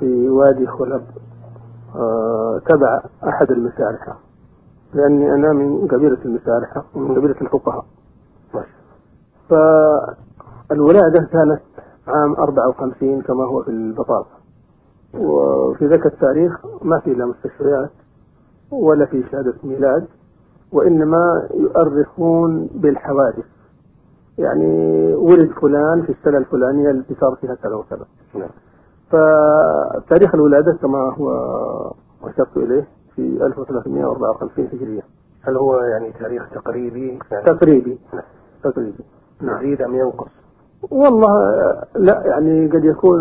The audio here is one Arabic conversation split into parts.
في وادي خلب آه، تبع أحد المسارحة لأني أنا من قبيلة المسارحة ومن قبيلة الفقهاء. فالولادة كانت عام 54 كما هو في البطاقة. وفي ذاك التاريخ ما في لا مستشفيات ولا في شهادة ميلاد وإنما يؤرخون بالحوادث. يعني ولد فلان في السنة الفلانية التي صار فيها كذا وكذا. فتاريخ الولادة كما هو أشرت إليه في 1354 هجرية. هل هو يعني تاريخ تقريبي؟ يعني تقريبي. نعم. تقريبي. نعم. يزيد أم ينقص؟ والله لا يعني قد يكون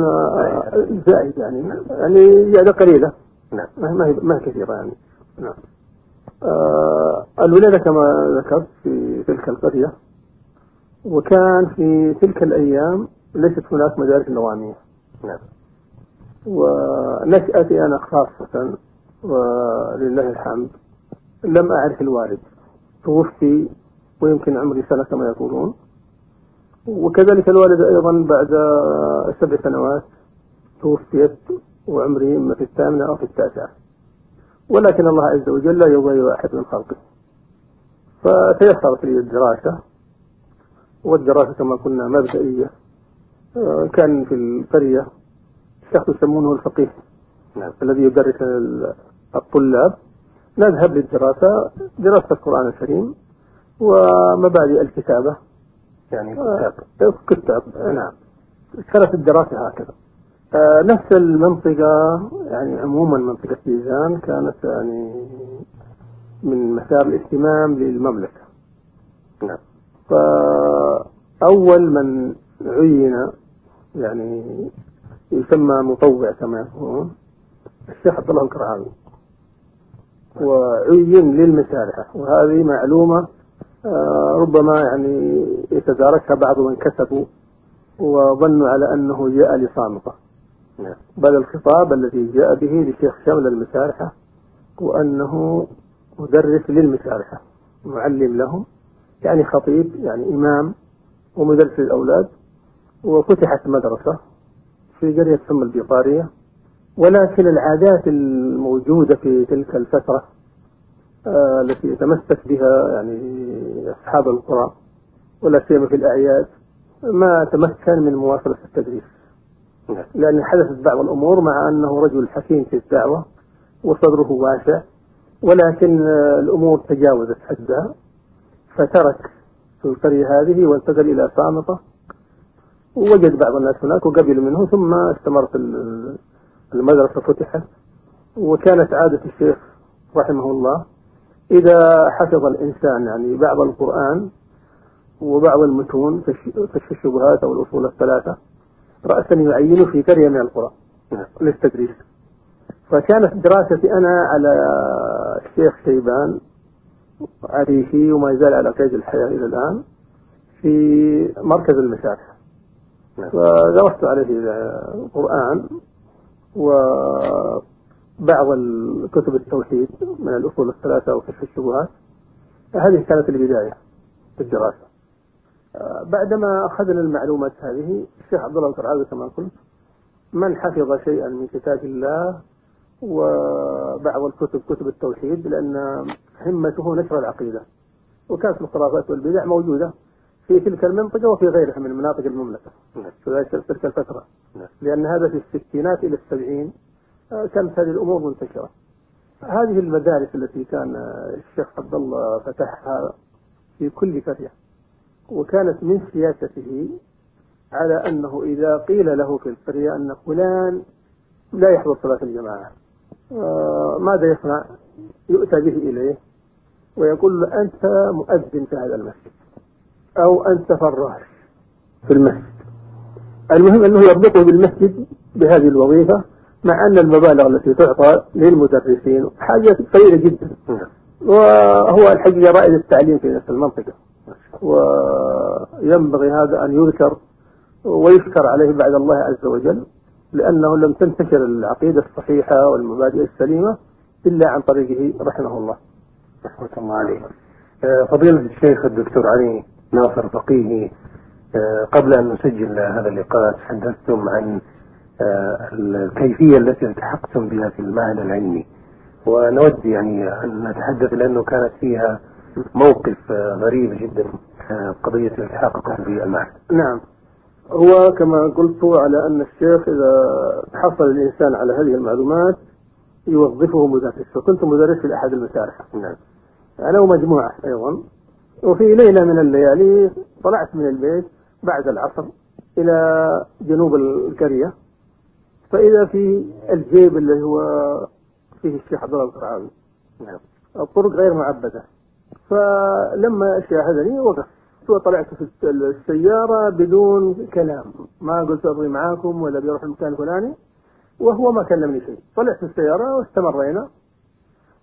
زائد. يعني. يعني زيادة قليلة. نعم. ما هي ما هي كثيرة يعني. نعم. آه الولادة كما ذكرت في تلك القرية وكان في تلك الأيام ليست هناك مدارس نظامية نعم. ونشأتي أنا خاصة ولله الحمد. لم أعرف الوالد. توفي ويمكن عمري سنة كما يقولون. وكذلك الوالد أيضا بعد سبع سنوات توفيت وعمري إما في الثامنة أو في التاسعة. ولكن الله عز وجل لا يضيع أحد من خلقه. فتيسرت لي الدراسة والدراسة كما قلنا مبدئية آه، كان في القرية شخص يسمونه الفقيه. نعم. الذي يدرس الطلاب. نذهب للدراسة دراسة القرآن الكريم ومبادئ الكتابة. يعني كتاب. آه كتاب. نعم. كانت الدراسة هكذا. آه نفس المنطقة يعني عموما منطقة ميزان كانت يعني من مسار الاهتمام للمملكة. نعم. فأول من عين يعني يسمى مطوع كما يقولون. الشيخ عبد الله الكرعاوي وعين للمسارحة وهذه معلومة آه، ربما يعني يتداركها بعض من كتبوا وظنوا على أنه جاء لصامتة. نعم. بل الخطاب الذي جاء به لشيخ شمل المسارحة وأنه مدرس للمسارحة معلم لهم يعني خطيب يعني إمام ومدرس للأولاد وفتحت مدرسة في قرية ثم البيطارية ولكن العادات الموجودة في تلك الفترة آه، التي يتمسك بها يعني أصحاب القرى ولا سيما في الأعياد ما تمكن من مواصلة التدريس. لأن حدثت بعض الأمور مع أنه رجل حكيم في الدعوة وصدره واسع ولكن آه، الأمور تجاوزت حدها فترك في القرية هذه وانتقل إلى صامتة ووجد بعض الناس هناك وقبل منه ثم استمرت المدرسة فتحت. وكانت عادة الشيخ رحمه الله إذا حفظ الإنسان يعني بعض القرآن وبعض المتون كشف الشبهات أو الأصول الثلاثة رأسا يعين في قرية من القرى للتدريس. فكانت دراستي أنا على الشيخ شيبان عريشي وما يزال على قيد الحياة إلى الآن في مركز المساحة فدرست عليه القرآن وبعض الكتب التوحيد من الأصول الثلاثة وكشف الشبهات. هذه كانت البداية في الدراسة. بعدما أخذنا المعلومات هذه الشيخ عبد الله القرعاوي كما قلت من حفظ شيئا من كتاب الله وبعض الكتب كتب التوحيد لأن همته نشر العقيدة. وكانت الخرافات والبدع موجودة. في تلك المنطقة وفي غيرها من مناطق المملكة نعم. في تلك الفترة. لأن هذا في الستينات إلى السبعين آه، كانت هذه الأمور منتشرة هذه المدارس التي كان الشيخ عبد الله فتحها في كل قرية وكانت من سياسته على أنه إذا قيل له في القرية أن فلان لا يحضر صلاة الجماعة آه، ماذا يصنع يؤتى به إليه ويقول له أنت مؤذن في هذا المسجد أو أنت فراش في المسجد. المهم أنه يربطه بالمسجد بهذه الوظيفة مع أن المبالغ التي تعطى للمدرسين حاجة قليلة جدا. وهو الحقيقة رائد التعليم في نفس المنطقة. وينبغي هذا أن يذكر ويشكر عليه بعد الله عز وجل لأنه لم تنتشر العقيدة الصحيحة والمبادئ السليمة إلا عن طريقه رحمه الله. رحمة الله عليه. فضيلة الشيخ الدكتور علي ناصر فقيهي. آه، قبل أن نسجل هذا اللقاء تحدثتم عن آه، الكيفية التي التحقتم بها في المعهد العلمي. ونود يعني أن نتحدث لأنه كانت فيها موقف آه، غريب جدا قضية التحاقكم بالمعهد نعم. هو كما قلت على أن الشيخ إذا حصل الإنسان على هذه المعلومات يوظفه مدرس فكنت مدرس في أحد المسارح. نعم. أنا ومجموعة أيضا. وفي ليلة من الليالي طلعت من البيت بعد العصر إلى جنوب القرية فإذا في الجيب اللي هو فيه الشيخ عبد الله القرعاوي نعم. الطرق غير معبدة. فلما شاهدني وقف. وطلعت في السيارة بدون كلام. ما قلت أبغي معاكم ولا بيروح المكان الفلاني. وهو ما كلمني شيء. طلعت في السيارة واستمرينا.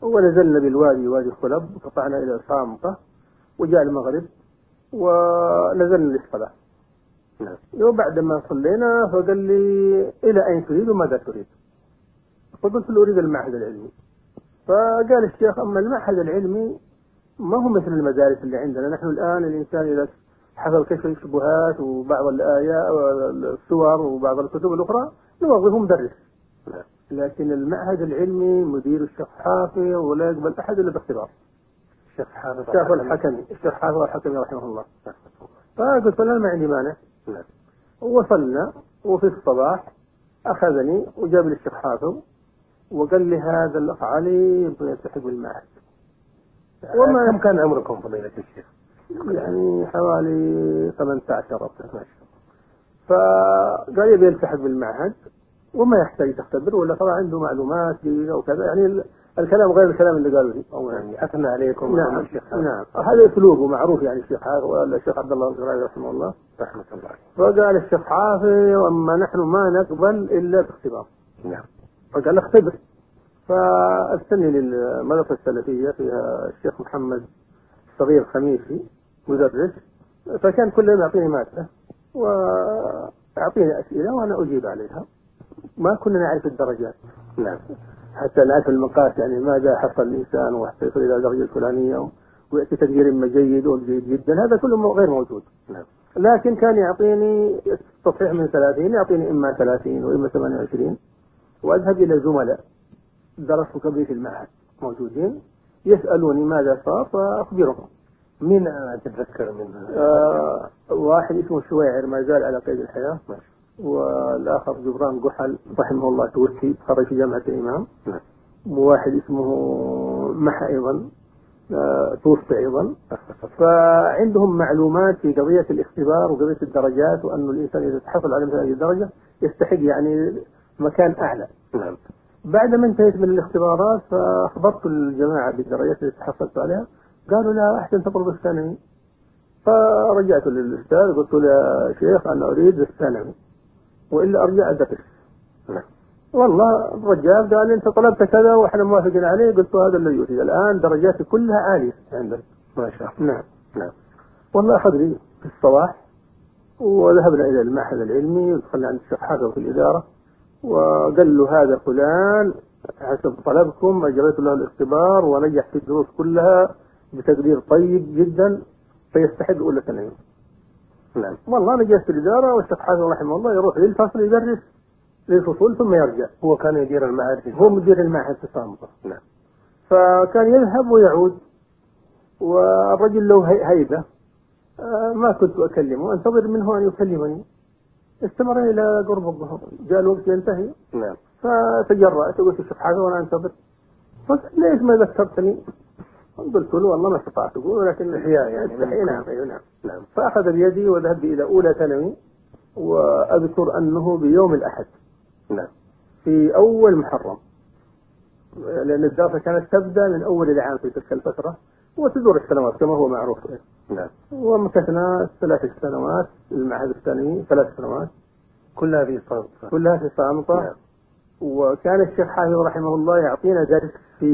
ونزلنا بالوادي وادي الخلب. قطعنا إلى صامقة وجاء المغرب ونزلنا للصلاة. نعم. وبعد ما صلينا فقال لي إلى أين تريد وماذا تريد؟ فقلت له أريد المعهد العلمي. فقال الشيخ أما المعهد العلمي ما هو مثل المدارس اللي عندنا. نحن الآن الإنسان إذا حصل كشف الشبهات وبعض الآيات والسور وبعض الكتب الأخرى نوظفه مدرس. نعم. لكن المعهد العلمي مدير الشيخ حافظ ولا يقبل أحد إلا باختبار. الشيخ الحكمي. الشيخ حافظ الحكمي رحمه الله. فقلت له ما عندي مانع. نعم. وصلنا وفي الصباح أخذني وجاب لي الشيخ حافظ وقال لي هذا الأخ علي يبغى يلتحق بالمعهد وما كم كان عمركم فضيلة الشيخ؟ يعني حوالي 18 ربع ما شاء الله فقال يبي يلتحق بالمعهد وما يحتاج تختبر ولا طبعا عنده معلومات وكذا يعني الكلام غير الكلام اللي قالوا لي يعني أثنى عليكم نعم الشيخ نعم. هذا. أسلوبه معروف يعني الشيخ حافظ الشيخ عبد الله القرعي رحمه الله. رحمة الله. فقال الشيخ حافظ اما نحن ما نقبل إلا باختبار. نعم. فقال اختبر. فارسلني للمدرسة السلفية فيها الشيخ محمد صغير خميسي مدرس. فكان كل يوم يعطيني مادة ويعطيني أسئلة وأنا أجيب عليها. ما كنا نعرف الدرجات. نعم. حتى نعرف المقاس يعني ماذا حصل الانسان وحتى يصل إلى الدرجه الفلانية؟ ويأتي تقدير اما جيد وجيد جدا. هذا كله غير موجود. نعم. لكن كان يعطيني تصحيح من 30 يعطيني إما 30 وإما 28 وأذهب إلى زملاء درسوا قبلي في المعهد موجودين يسألوني ماذا صار فأخبرهم. مين تتذكر من آه واحد اسمه شويعر ما زال على قيد الحياة. والآخر جبران قحل رحمه الله توفي خرج في جامعة الإمام. نعم. وواحد اسمه محا أيضا آه، توفي أيضا. فعندهم معلومات في قضية الاختبار وقضية الدرجات وانه الإنسان إذا تحصل على مثل هذه الدرجة يستحق يعني مكان أعلى. نعم. بعد ما انتهيت من الاختبارات فأخبرت الجماعة بالدرجات التي حصلت عليها. قالوا لا أحسن تطلب الثانوي. فرجعت للأستاذ قلت له يا شيخ أنا أريد الثانوي. وإلا أرجع ادرس نعم. والله الرجال قال أنت طلبت كذا وإحنا موافقين عليه قلت له هذا الذي يريد. الآن درجاتي كلها عالية عندك. ما شاء الله. نعم نعم. والله أخذ لي في الصباح وذهبنا إلى المعهد العلمي ودخلنا عند الشيخ حافظ في الإدارة وقال له هذا فلان حسب طلبكم أجريت له الاختبار ونجح في الدروس كلها بتقدير طيب جدا فيستحق اولى ثانوي نعم. والله أنا جلست في الإدارة والشيخ حافظ رحمه الله يروح للفصل يدرس للفصول ثم يرجع. هو كان يدير المعهد في هو مدير المعهد في صامته نعم. فكان يذهب ويعود والرجل له هي- هيبة. آه، ما كنت أكلمه أنتظر منه أن يكلمني. استمر إلى قرب الظهر. جاء الوقت ينتهي. نعم. فتجرأت قلت شوف حاجة وأنا أنتظر. فقال ليش ما ذكرتني؟ قلت له والله ما استطعت. ولكن إحياء يعني. استحي نعم. أيوة نعم نعم. فأخذ بيدي وذهبت إلى أولى ثانوي وأذكر أنه بيوم الأحد. نعم. في أول محرم. لأن الدراسة كانت تبدأ من أول العام في تلك الفترة وتدور السنوات كما هو معروف. نعم. ومكثنا ثلاث سنوات المعهد الثانوي ثلاث سنوات. كلها في صامت كلها في صامتة. نعم. وكان الشيخ حافظ رحمه الله يعطينا درس في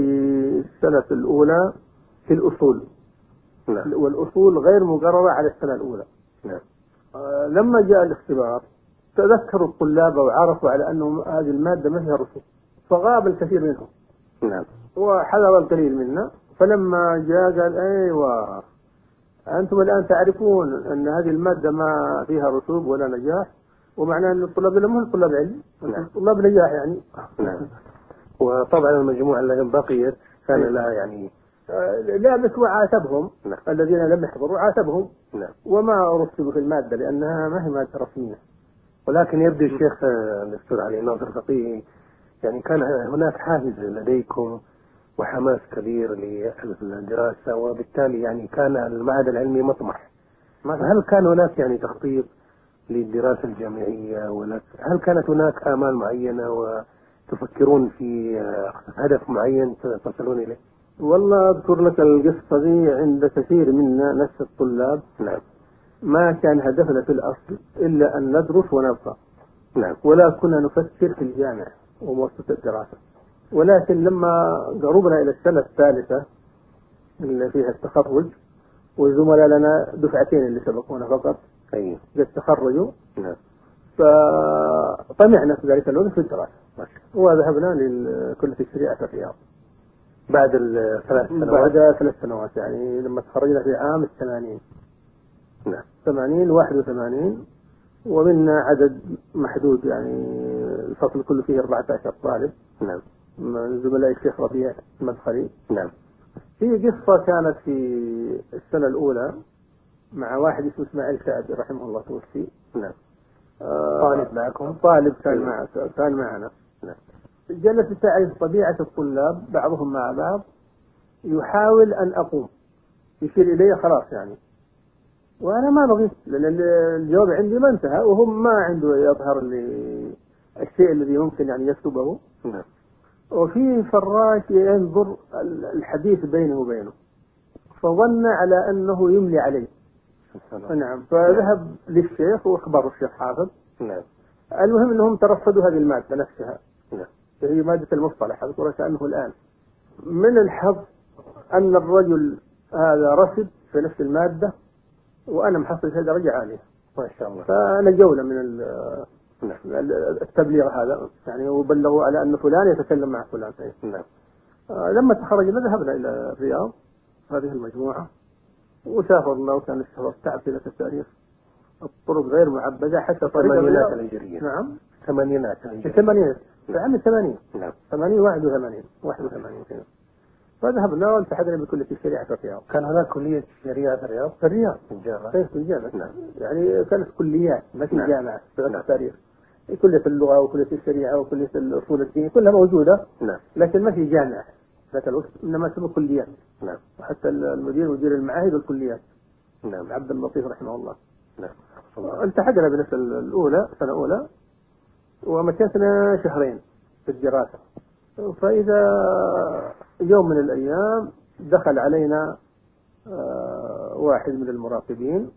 السنة الأولى. في الأصول. نعم. والأصول غير مقررة على السنة الأولى. نعم. آه، لما جاء الاختبار تذكروا الطلاب وعرفوا على أنه هذه المادة ما فيها رسوم فغاب الكثير منهم. نعم. وحذر القليل منا. فلما جاء قال أيوه أنتم الآن تعرفون أن هذه المادة ما فيها رسوب ولا نجاح ومعناه أن الطلاب لهم هم طلاب علم نعم. طلاب نجاح يعني. نعم. وطبعا المجموعة التي بقيت كان لها يعني آه، لا بس هو عاتبهم نعم. الذين لم يحضروا عاتبهم. نعم. وما رتبوا في المادة لأنها ما هي مادة رسمية. ولكن يبدو الشيخ الدكتور علي ناصر فقيه يعني كان هناك حافز لديكم وحماس كبير للدراسة وبالتالي يعني كان المعهد العلمي مطمح. هل كان هناك يعني تخطيط للدراسة الجامعية؟ ولا هل كانت هناك آمال معينة؟ وتفكرون في هدف معين تصلون إليه؟ والله أذكر لك القصة دي عند كثير منا نفس الطلاب. نعم. ما كان هدفنا في الأصل إلا أن ندرس ونبقى. نعم. ولا كنا نفكر في الجامعة ومؤسسة الدراسة. ولكن لما قربنا إلى السنة الثالثة اللي فيها التخرج والزملاء لنا دفعتين اللي سبقونا فقط قد تخرجوا نعم. فطمعنا في ذلك الوقت في الدراسة. وذهبنا لكلية الشريعة في الرياض. بعد الثلاث سنوات بعد ثلاث سنوات يعني لما تخرجنا في عام الثمانين. نعم. 80 81 ومنا عدد محدود يعني الفصل كله فيه 14 طالب. نعم. من زملاء الشيخ ربيع المدخلي. نعم. في قصة كانت في السنة الأولى مع واحد اسمه إسماعيل شعبي رحمه الله توفي. نعم. آه، طالب معكم؟ طالب كان أيوه. مع كان معنا. نعم. جلس تعرف طبيعة الطلاب بعضهم مع بعض يحاول أن أقوم. يشير إلي خلاص يعني. وأنا ما بغيت لأن ال- الجواب عندي ما انتهى وهم ما عنده يظهر لي الشيء الذي يمكن يعني يكتبه نعم. وفي فراش ينظر ال- الحديث بينه وبينه. فظن على أنه يملي عليه. نعم. فذهب للشيخ وأخبره الشيخ حافظ. نعم. المهم أنهم ترصدوا هذه المادة نفسها. هي مادة المصطلح أذكر كأنه الآن. من الحظ أن الرجل هذا رصد في نفس المادة وأنا محصل فيها درجة عالية. ما شاء الله. فنجونا من نعم التبليغ هذا. يعني وبلغوا على أن فلان يتكلم مع فلان. نعم. آه، لما تخرجنا ذهبنا إلى الرياض هذه المجموعة وسافرنا وكان السفر تعب في التاريخ. الطرق غير معبدة حتى طريق الثمانينات الهجرية. نعم. الثمانينات الهجرية. الثمانينات في عام الثمانين. نعم. 80 81 81 كذا. فذهبنا والتحقنا بكلية الشريعة في الرياض. كان هناك كلية شريعة في الرياض؟ في الرياض. في الجامعة. كيف في الجامعة. نعم. يعني كانت كليات ما في نعم. جامعة في نعم. التاريخ كلية اللغة وكلية الشريعة وكلية الأصول الدين كلها موجودة. نعم. لكن ما في جامعة. ذاك الوقت إنما تسمى كليات. نعم. وحتى المدير مدير المعاهد والكليات. نعم. عبد اللطيف رحمه الله. نعم. التحقنا بالنسبة الأولى سنة أولى. ومكثنا شهرين في الدراسة. فإذا يوم من الأيام دخل علينا آه، واحد من المراقبين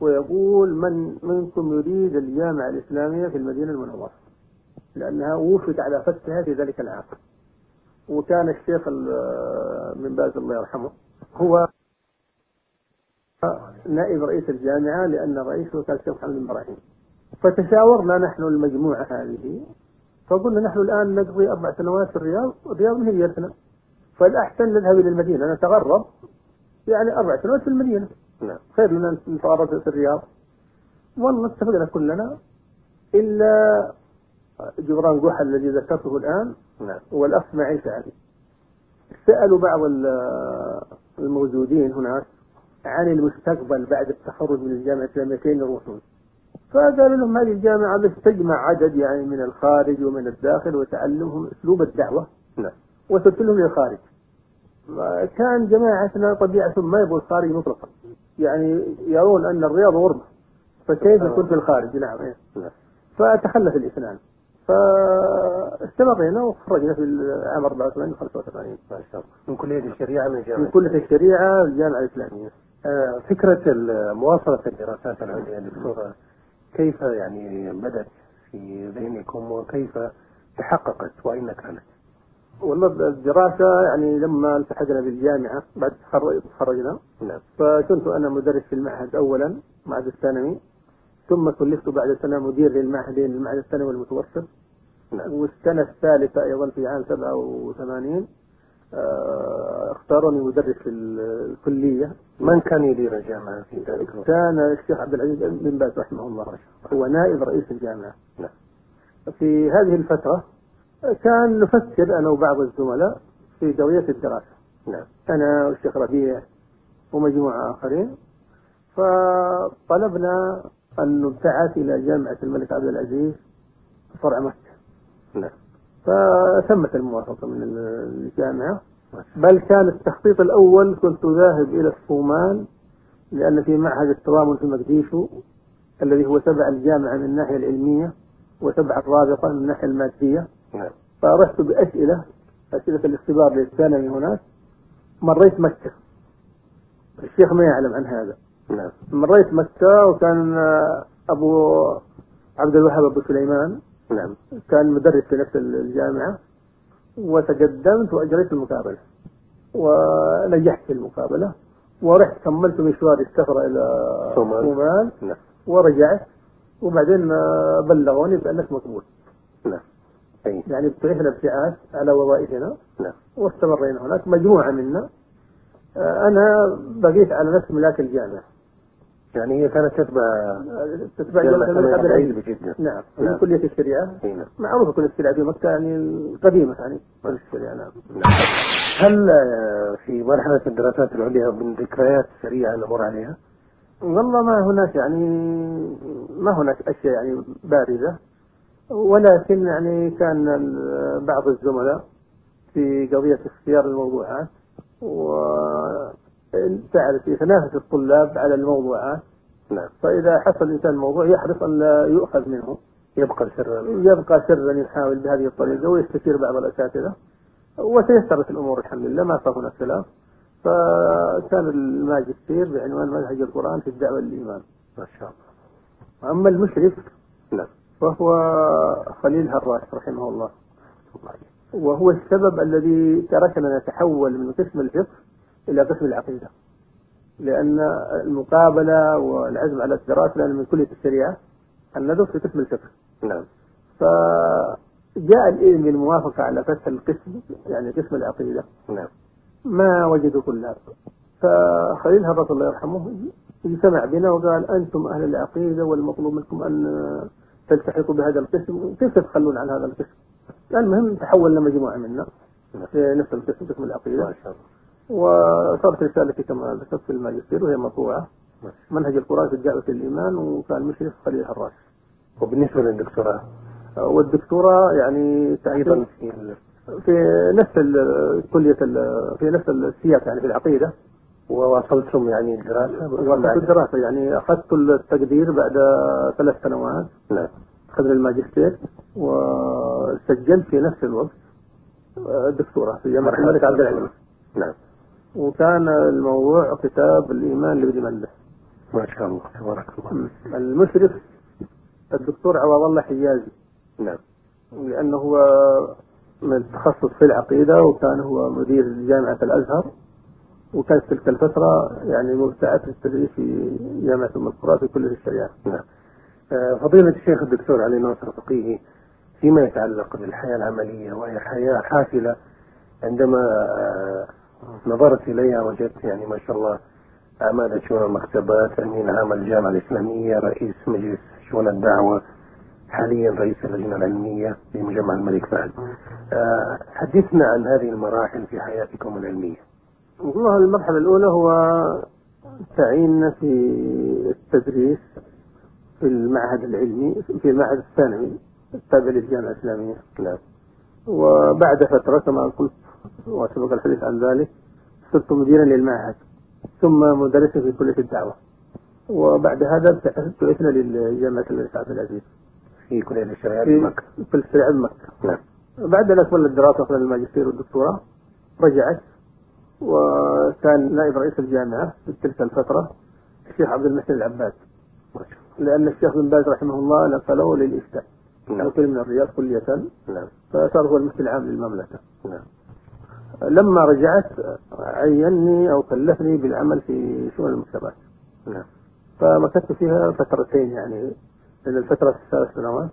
ويقول من منكم يريد الجامعة الإسلامية في المدينة المنورة؟ لأنها وفت على فتحها في ذلك العام. وكان الشيخ ال- من باز الله يرحمه هو نائب رئيس الجامعة لأن رئيسه كان الشيخ محمد بن إبراهيم. فتشاورنا نحن المجموعة هذه. فقلنا نحن الآن نقضي أربع سنوات في الرياض الرياض ما هي ديارتنا فالأحسن نذهب إلى المدينة نتغرب يعني أربع سنوات في المدينة. نعم. خير لنا نتغرب في الرياض. والله اتفقنا كلنا إلا جبران جحا الذي ذكرته الآن نعم. والأخ اسماعيل سعدي سألوا بعض ال- الموجودين هناك عن المستقبل بعد التخرج من الجامعة الإسلامية فين يروحون فقالوا لهم هذه الجامعة بس تجمع عدد يعني من الخارج ومن الداخل وتعلمهم أسلوب الدعوة. نعم. وترسلهم للخارج كان جماعتنا طبيعتهم ما يبغوا الخارج مطلقا. يعني يرون أن الرياض غربة. فكيف يكون في الخارج؟ نعم. نعم. فتخلف الاثنان فاستمرينا وخرجنا في العام 84 85 ما شاء الله. من كلية الشريعة من من جامعة كلية الشريعة الجامعة الإسلامية. آه، فكرة مواصلة الدراسات العليا دكتورة كيف يعني بدأت في ذهنكم وكيف تحققت وأين كانت؟ والله الدراسة يعني لما التحقنا بالجامعة بعد تخرج- تخرجنا نعم. فكنت أنا مدرس في المعهد أولا معهد الثانوي ثم كلفت بعد سنة مدير للمعهدين المعهد الثانوي والمتوسط نعم. والسنة الثالثة أيضا في عام 87 آه، اختاروني مدرس الكلية. من كان يدير الجامعة في ذلك الوقت؟ كان الشيخ عبد العزيز بن باز رحمه الله هو نائب رئيس الجامعة. نعم. في هذه الفترة كان نفكر أنا وبعض الزملاء في دورية الدراسة. نعم. أنا والشيخ ربيع ومجموعة آخرين. فطلبنا أن نبتعث إلى جامعة الملك عبد العزيز فرع مكة. نعم. فتمت الموافقة من الجامعة. بل كان التخطيط الأول كنت ذاهب إلى الصومال لأن في معهد التضامن في مقديشو الذي هو تبع الجامعة من الناحية العلمية وتبع الرابطة من الناحية المادية. نعم. فرحت بأسئلة أسئلة الاختبار للثانوي هناك. مريت مكة. الشيخ ما يعلم عن هذا. نعم. مريت مكة وكان أبو عبد الوهاب أبو سليمان نعم. كان مدرس في نفس الجامعة وتقدمت وأجريت المقابلة ونجحت في المقابلة ورحت كملت مشواري السفر إلى صومال. نعم. ورجعت وبعدين بلغوني بأنك مقبول نعم. أي. يعني ابتعثنا ابتعاث على وظائفنا. نعم. واستمرينا هناك مجموعة منا. أنا بقيت على نفس ملاك الجامعة. يعني هي كانت تتبع تتبع جامعة الملك عبد العزيز جدا نعم نعم. في كلية الشريعة نعم معروفة كلية الشريعة في مكة يعني قديمة يعني كلية الشريعة نعم نعم. هل في مرحلة الدراسات العليا من ذكريات سريعة نمر عليها؟ والله ما هناك يعني ما هناك أشياء يعني بارزة ولكن يعني كان بعض الزملاء في قضية اختيار الموضوعات وتعرف يتنافس الطلاب على الموضوعات. نعم. فإذا حصل الإنسان موضوع يحرص أن لا يؤخذ منه. يبقى سرا يبقى سرا يحاول بهذه الطريقة ويستشير بعض الأساتذة. وتيسرت الأمور الحمد لله ما صار هناك خلاف فكان الماجستير بعنوان منهج القرآن في الدعوة للإيمان. ما شاء الله. أما المشرف نعم. فهو خليل هراس رحمه الله. وهو السبب الذي تركنا نتحول من قسم الفقه إلى قسم العقيدة. لأن المقابلة والعزم على الدراسة لأن من كلية الشريعة أن ندرس في قسم الفقه. نعم. فجاء الإذن بالموافقة على فتح القسم يعني قسم العقيدة. نعم. ما وجدوا كلها فخليل هرس الله يرحمه اجتمع بنا وقال أنتم أهل العقيدة والمطلوب منكم أن تلتحقوا بهذا القسم. كيف تتخلون عن هذا القسم؟ المهم تحولنا مجموعة منا في نفس القسم قسم العقيدة. ما شاء الله. وصارت رسالتي كما ذكرت في الماجستير وهي مطبوعة. منهج القرآن في الدعوة الإيمان وكان مشرف خليل الله. وبالنسبة للدكتوراه؟ والدكتوراه يعني أيضا في نفس كلية في نفس السياق يعني في العقيدة. وواصلتم يعني الدراسة؟ وقت الدراسة يعني. أخذت التقدير بعد ثلاث سنوات نعم. أخذنا الماجستير وسجلت في نفس الوقت الدكتوراه في جامعة الملك عبد العزيز. نعم. وكان الموضوع كتاب الإيمان لابن مندة. ما شاء الله تبارك الله. المشرف الدكتور عوض الله حجازي نعم. لأنه هو من التخصص في العقيدة وكان هو مدير جامعة الأزهر. وكانت تلك الفترة يعني مبتعث للتدريس في جامعة أم القرى في كلية الشريعة. نعم. آه، فضيلة الشيخ الدكتور علي ناصر فقيهي فيما يتعلق بالحياة العملية وهي حياة حافلة عندما آه، نظرت إليها وجدت يعني ما شاء الله أعمال شؤون المكتبات أمين عام الجامعة الإسلامية رئيس مجلس شؤون الدعوة حاليا رئيس اللجنة العلمية في مجمع الملك فهد. آه، حدثنا عن هذه المراحل في حياتكم العلمية. والله المرحلة الأولى هو تعيين في التدريس في المعهد العلمي في المعهد الثانوي التابع للجامعة الإسلامية. نعم. وبعد فترة كما قلت وسبق الحديث عن ذلك. صرت مديرا للمعهد ثم مدرسا في كلية الدعوة. وبعد هذا بعثنا للجامعة الملك عبد العزيز. في كلية الشريعة في في مكة في الشريعة بمكة. نعم. بعد أن أكمل الدراسة أخذنا الماجستير والدكتوراه. رجعت. وكان نائب رئيس الجامعة في تلك الفترة الشيخ عبد المحسن الله. لأن الشيخ بن باز رحمه الله نقله للإفتاء. نعم. من الرياض كلية. نعم. فصار هو المفتي العام للمملكة. نعم. لما رجعت عيني أو كلفني بالعمل في شؤون المكتبات نعم. فمكثت فيها فترتين يعني لأن الفترة ثلاث سنوات.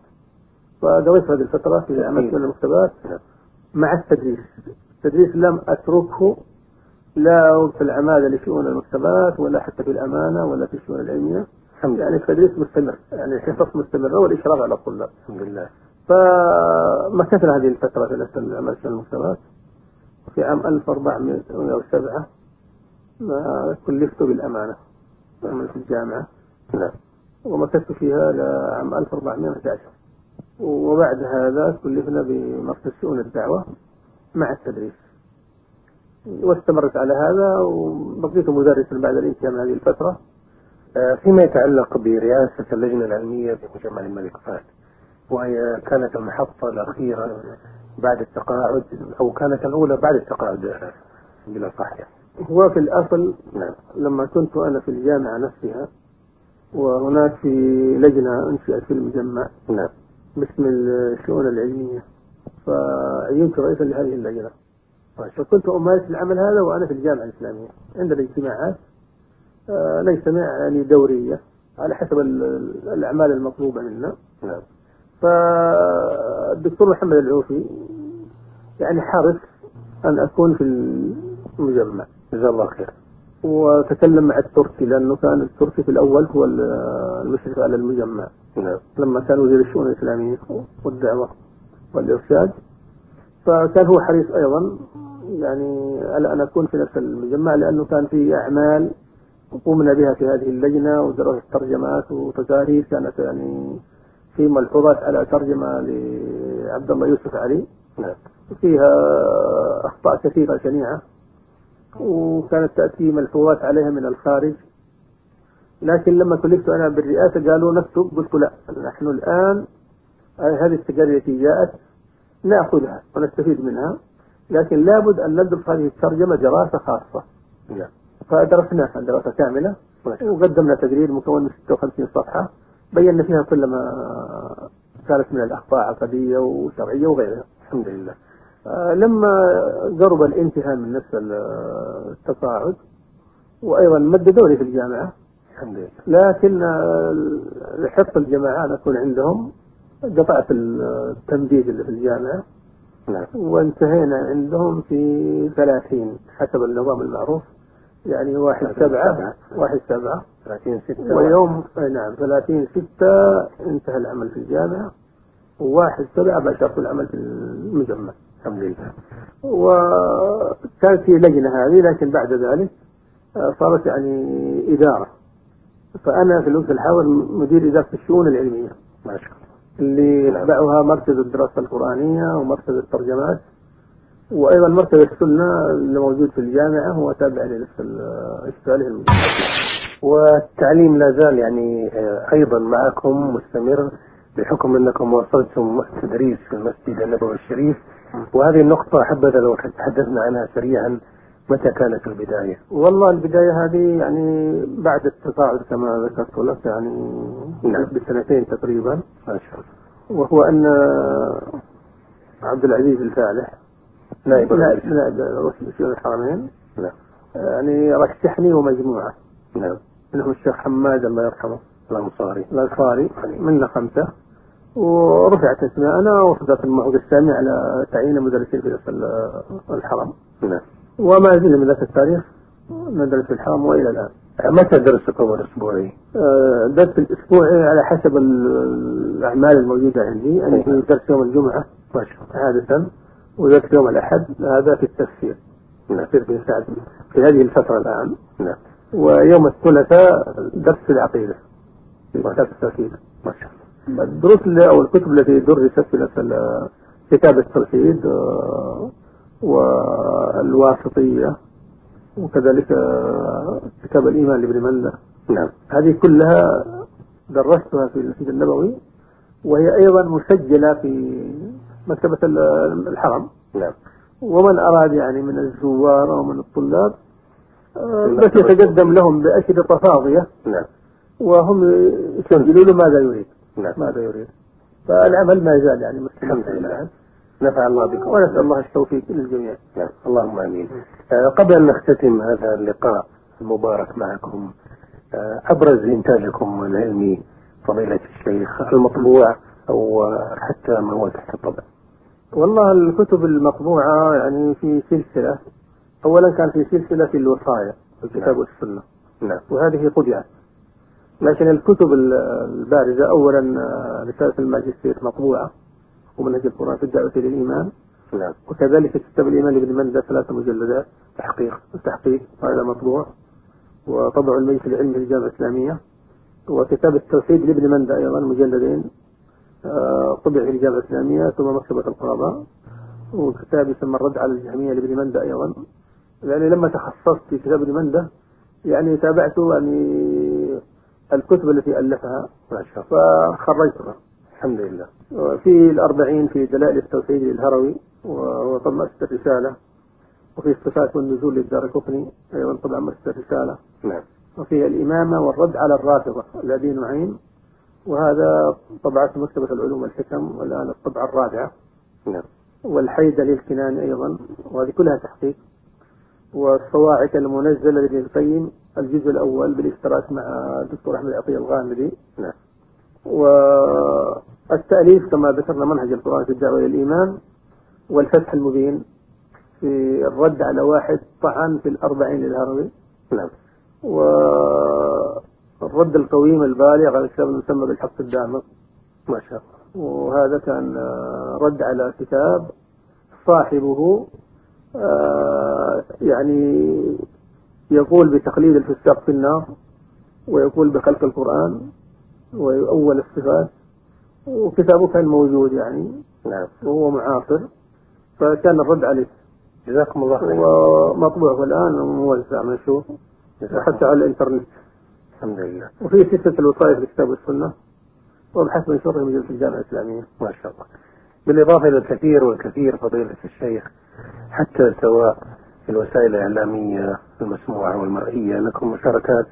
فقضيت هذه الفترة في عمل شؤون المكتبات مع التدريس. التدريس لم أتركه لا في العمادة لشؤون المكتبات ولا حتى في الأمانة ولا في الشؤون العلمية. يعني التدريس مستمر. يعني الحصص مستمرة والإشراف على الطلاب. الحمد لله. فمكثنا هذه الفترة في العمل في المكتبات في عام 1407 ما كلفت بالأمانة أعمل في الجامعة. نعم. ومكثت فيها لعام 1411 وبعد هذا كلفنا بمركز شؤون الدعوة مع التدريس. واستمرت على هذا وبقيت مدرسا بعد الانتهاء من هذه الفترة. آه، فيما يتعلق برئاسة اللجنة العلمية في مجمع الملك فهد. وهي كانت المحطة الأخيرة بعد التقاعد أو كانت الأولى بعد التقاعد بلا صح يعني. هو في الأصل نعم. لما كنت أنا في الجامعة نفسها وهناك في لجنة أنشئت في المجمع نعم. باسم الشؤون العلمية فعينت رئيسا لهذه اللجنة. فكنت أمارس العمل هذا وأنا في الجامعة الإسلامية. عندنا اجتماعات آه، نجتمع يعني دورية على حسب الأعمال المطلوبة منا. نعم. فالدكتور محمد العوفي يعني حرص أن أكون في المجمع. جزاه الله خير. وتكلم مع التركي لأنه كان التركي في الأول هو المشرف على المجمع. نعم. لما كان وزير الشؤون الإسلامية والدعوة والإرشاد فكان هو حريص أيضا يعني على أن أكون في نفس المجمع لأنه كان في أعمال قمنا بها في هذه اللجنة ودراسة ترجمات وتكاريس كانت يعني في ملحوظات على ترجمة لعبد الله يوسف علي. نعم. فيها أخطاء كثيرة شنيعة وكانت تأتي ملحوظات عليها من الخارج. لكن لما كلفت أنا بالرئاسة قالوا نكتب قلت لا نحن الآن هذه التجارب التي جاءت نأخذها ونستفيد منها لكن لابد أن ندرس هذه الترجمة دراسة خاصة. نعم. فدرسناها دراسة كاملة وقدمنا تقرير مكون من 56 صفحة. بينا فيها كل ما كانت من الأخطاء عقدية وشرعية وغيرها الحمد لله. آه، لما قرب الانتهاء من نفس التقاعد وأيضا مد دوري في الجامعة الحمد لله. لكن لحق الجماعة أن أكون عندهم قطعت التمديد اللي في الجامعة. نعم. وانتهينا عندهم في ثلاثين حسب النظام المعروف يعني واحد سبعة. واحد سبعة. 30 6 ويوم نعم 30 ستة انتهى العمل في الجامعة وواحد سبعة بشرت العمل في المجمع. الحمد لله. وكانت في لجنة هذه لكن بعد ذلك آه، صارت يعني إدارة. فأنا في الوقت الحاضر مدير إدارة الشؤون العلمية ما شاء الله. اللي يتبعها مركز الدراسة القرآنية ومركز الترجمات وأيضا مركز السنة اللي موجود في الجامعة هو تابع لنفس الإشكاله المجمع والتعليم لا زال يعني آه، أيضا معكم مستمر بحكم أنكم وصلتم التدريس في المسجد النبوي الشريف. وهذه النقطة حبذا لو تحدثنا عنها سريعا متى كانت البداية؟ والله البداية هذه يعني بعد التقاعد كما ذكرت لك يعني نعم. بسنتين تقريبا. ما شاء الله. وهو أن عبد العزيز الفالح نائب نائب رئيس الحرمين نعم. يعني رشحني ومجموعة. نعم. منهم الشيخ حماد الله يرحمه. الأنصاري الأنصاري منا خمسة. ورفعت اسماءنا وصدت المعهود السامي على تعيين مدرسين في الحرم. نعم. وما زلنا من ذاك التاريخ ندرس في الحرم وإلى الآن. متى درسكم الأسبوعي؟ آه، درس الأسبوعي على حسب ال- الأعمال الموجودة عندي. يعني في درس يوم الجمعة ما شاء الله. عاده ودرس يوم الأحد هذا في التفسير. التفسير في ساعة في هذه الفترة الآن. نعم. ويوم الثلاثاء درس في العقيدة. في كتاب التوحيد. ما شاء الله. الدروس أو الكتب التي درست في كتاب التوحيد آه، والواسطية وكذلك آه، كتاب الإيمان لابن منده نعم. هذه كلها درستها في المسجد النبوي وهي أيضا مسجلة في مكتبة ال- الحرم. نعم. ومن أراد يعني من الزوار أو من الطلاب بس المكتبة يتقدم لهم باشرطه فاضية. نعم. وهم يسجلوا له ماذا يريد؟ نعم. ماذا يريد؟ فالعمل ما زال يعني الحمد لله. نفع الله بكم. ونسأل الله التوفيق للجميع. نعم. اللهم آمين. آه، قبل أن نختتم هذا اللقاء المبارك معكم آه، أبرز إنتاجكم العلمي فضيلة الشيخ المطبوع أو آه، حتى ما هو تحت الطبع. والله الكتب المطبوعة يعني في سلسلة أولا كان في سلسلة في الوصايا الكتاب نعم. والسنة. نعم. وهذه طبعت لكن الكتب البارزة أولا آه، رسالة الماجستير مطبوعة ومنهج القرآن في الدعوة للإيمان. نعم. وكذلك كتاب الإيمان لابن مندة ثلاثة مجلدات تحقيق تحقيق هذا مطبوع. وطبع المجلس العلمي للجامعة الإسلامية. وكتاب التوحيد لابن مندة أيضا مجلدين آه، طبع في الجامعة الإسلامية ثم مكتبة القرابة. وكتاب يسمى الرد على الجهمية لابن مندة أيضا. يعني لما تخصصت في كتاب ابن مندة يعني تابعت يعني الكتب التي ألفها ما شاء الله فخرجتها. الحمد لله. في الأربعين في دلائل التوحيد للهروي وهو طبعا مؤسسة رسالة وفي الصفات والنزول للدار الكفني أيضا طبعا مؤسسة رسالة نعم. وفي الإمامة والرد على الرافضة الذي نعيم. وهذا طبعت مكتبة العلوم والحكم والآن الطبعة الرابعة. نعم. والحيدة للكناني أيضا. وهذه كلها تحقيق. والصواعق المنزلة لابن القيم الجزء الأول بالاشتراك مع الدكتور أحمد عطية الغامدي نعم. والتأليف كما ذكرنا منهج القرآن في الدعوة إلى الإيمان والفتح المبين في الرد على واحد طعن في الأربعين للهروي نعم. والرد القويم البالغ على الكتاب المسمى بالحق الدامغ ما شاء الله. وهذا كان رد على كتاب صاحبه يعني يقول بتقليد الفساق في النار ويقول بخلق القرآن ويؤول الصفات وكتابه كان موجود يعني. نعم. وهو معاصر. فكان الرد عليه. جزاكم الله خير. ومطبوع الآن وموزع منشور حتى على الإنترنت. الحمد لله. وفي سلسلة الوصايا في الكتاب والسنة وبحث منشور في الجامعة الإسلامية. ما شاء الله. بالإضافة إلى الكثير والكثير فضيلة الشيخ حتى سواء في الوسائل الإعلامية المسموعة والمرئية لكم مشاركات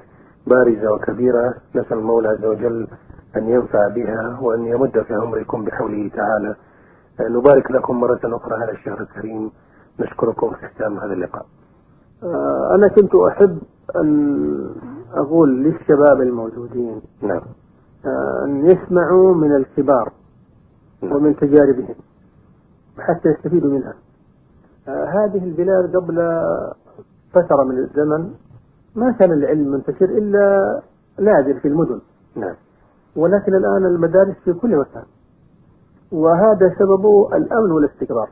بارزة وكبيرة. نسأل المولى عز وجل أن ينفع بها وأن يمد في عمركم بحوله تعالى. نبارك لكم مرة أخرى هذا الشهر الكريم. نشكركم في ختام هذا اللقاء. آه، أنا كنت أحب أن أقول للشباب الموجودين نعم. آه، أن يسمعوا من الكبار. ومن تجاربهم حتى يستفيدوا منها. آه، هذه البلاد قبل فترة من الزمن ما كان العلم منتشر إلا نادر في المدن. نعم. ولكن الآن المدارس في كل مكان. وهذا سببه الأمن والاستقرار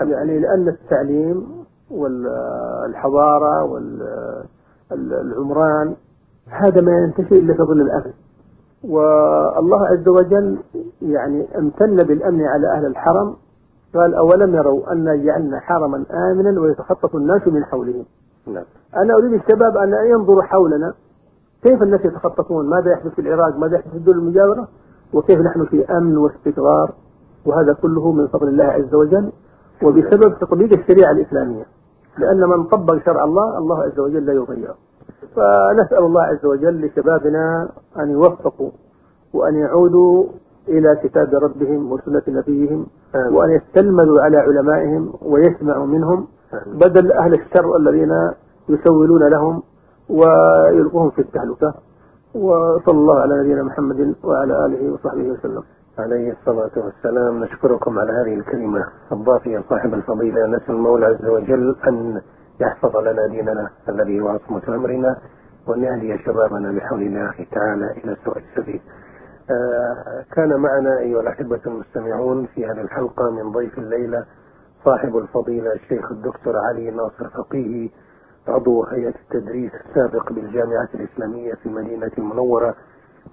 يعني لأن التعليم والحضارة والعمران هذا ما ينتشر إلا في ظل الأمن والله عز وجل يعني امتن بالأمن على أهل الحرم. قال أولم يروا أن جعلنا حرما آمنا ويتخطف الناس من حولهم. نعم. أنا أريد الشباب أن ينظروا حولنا. كيف الناس يتخطفون؟ ماذا يحدث في العراق؟ ماذا يحدث في الدول المجاورة؟ وكيف نحن في أمن واستقرار؟ وهذا كله من فضل الله عز وجل وبسبب تطبيق الشريعة الإسلامية. لأن من طبق شرع الله الله عز وجل لا يضيعه فنسأل الله عز وجل لشبابنا أن يوفقوا وأن يعودوا إلى كتاب ربهم وسنة نبيهم وأن يستلمذوا على علمائهم ويسمعوا منهم بدل أهل الشر الذين يسولون لهم ويلقوهم في التهلكة. وصلى الله على نبينا محمد وعلى آله وصحبه وسلم. عليه الصلاة والسلام. نشكركم على هذه الكلمة الضافية. صاحب الفضيلة نسأل المولى عز وجل أن يحفظ لنا ديننا الذي هو عصمة أمرنا وأن يهدي شبابنا بحول الله تعالى إلى سواء السبيل. آه كان معنا أيها الأحبة المستمعون في هذه الحلقة من ضيف الليلة صاحب الفضيلة الشيخ الدكتور علي ناصر فقيه عضو هيئة التدريس السابق بالجامعة الإسلامية في المدينة المنورة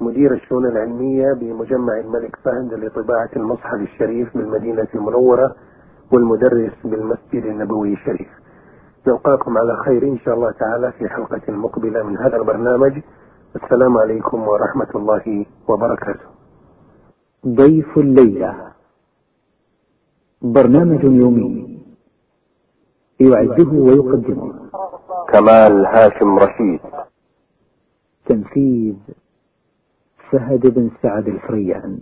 مدير الشؤون العلمية بمجمع الملك فهد لطباعة المصحف الشريف بالمدينة المنورة والمدرس بالمسجد النبوي الشريف. نلقاكم على خير إن شاء الله تعالى في حلقة مقبلة من هذا البرنامج. السلام عليكم ورحمة الله وبركاته. ضيف الليلة. برنامج يومي. يعده ويقدمه. كمال هاشم رشيد. تنفيذ فهد بن سعد الفريان.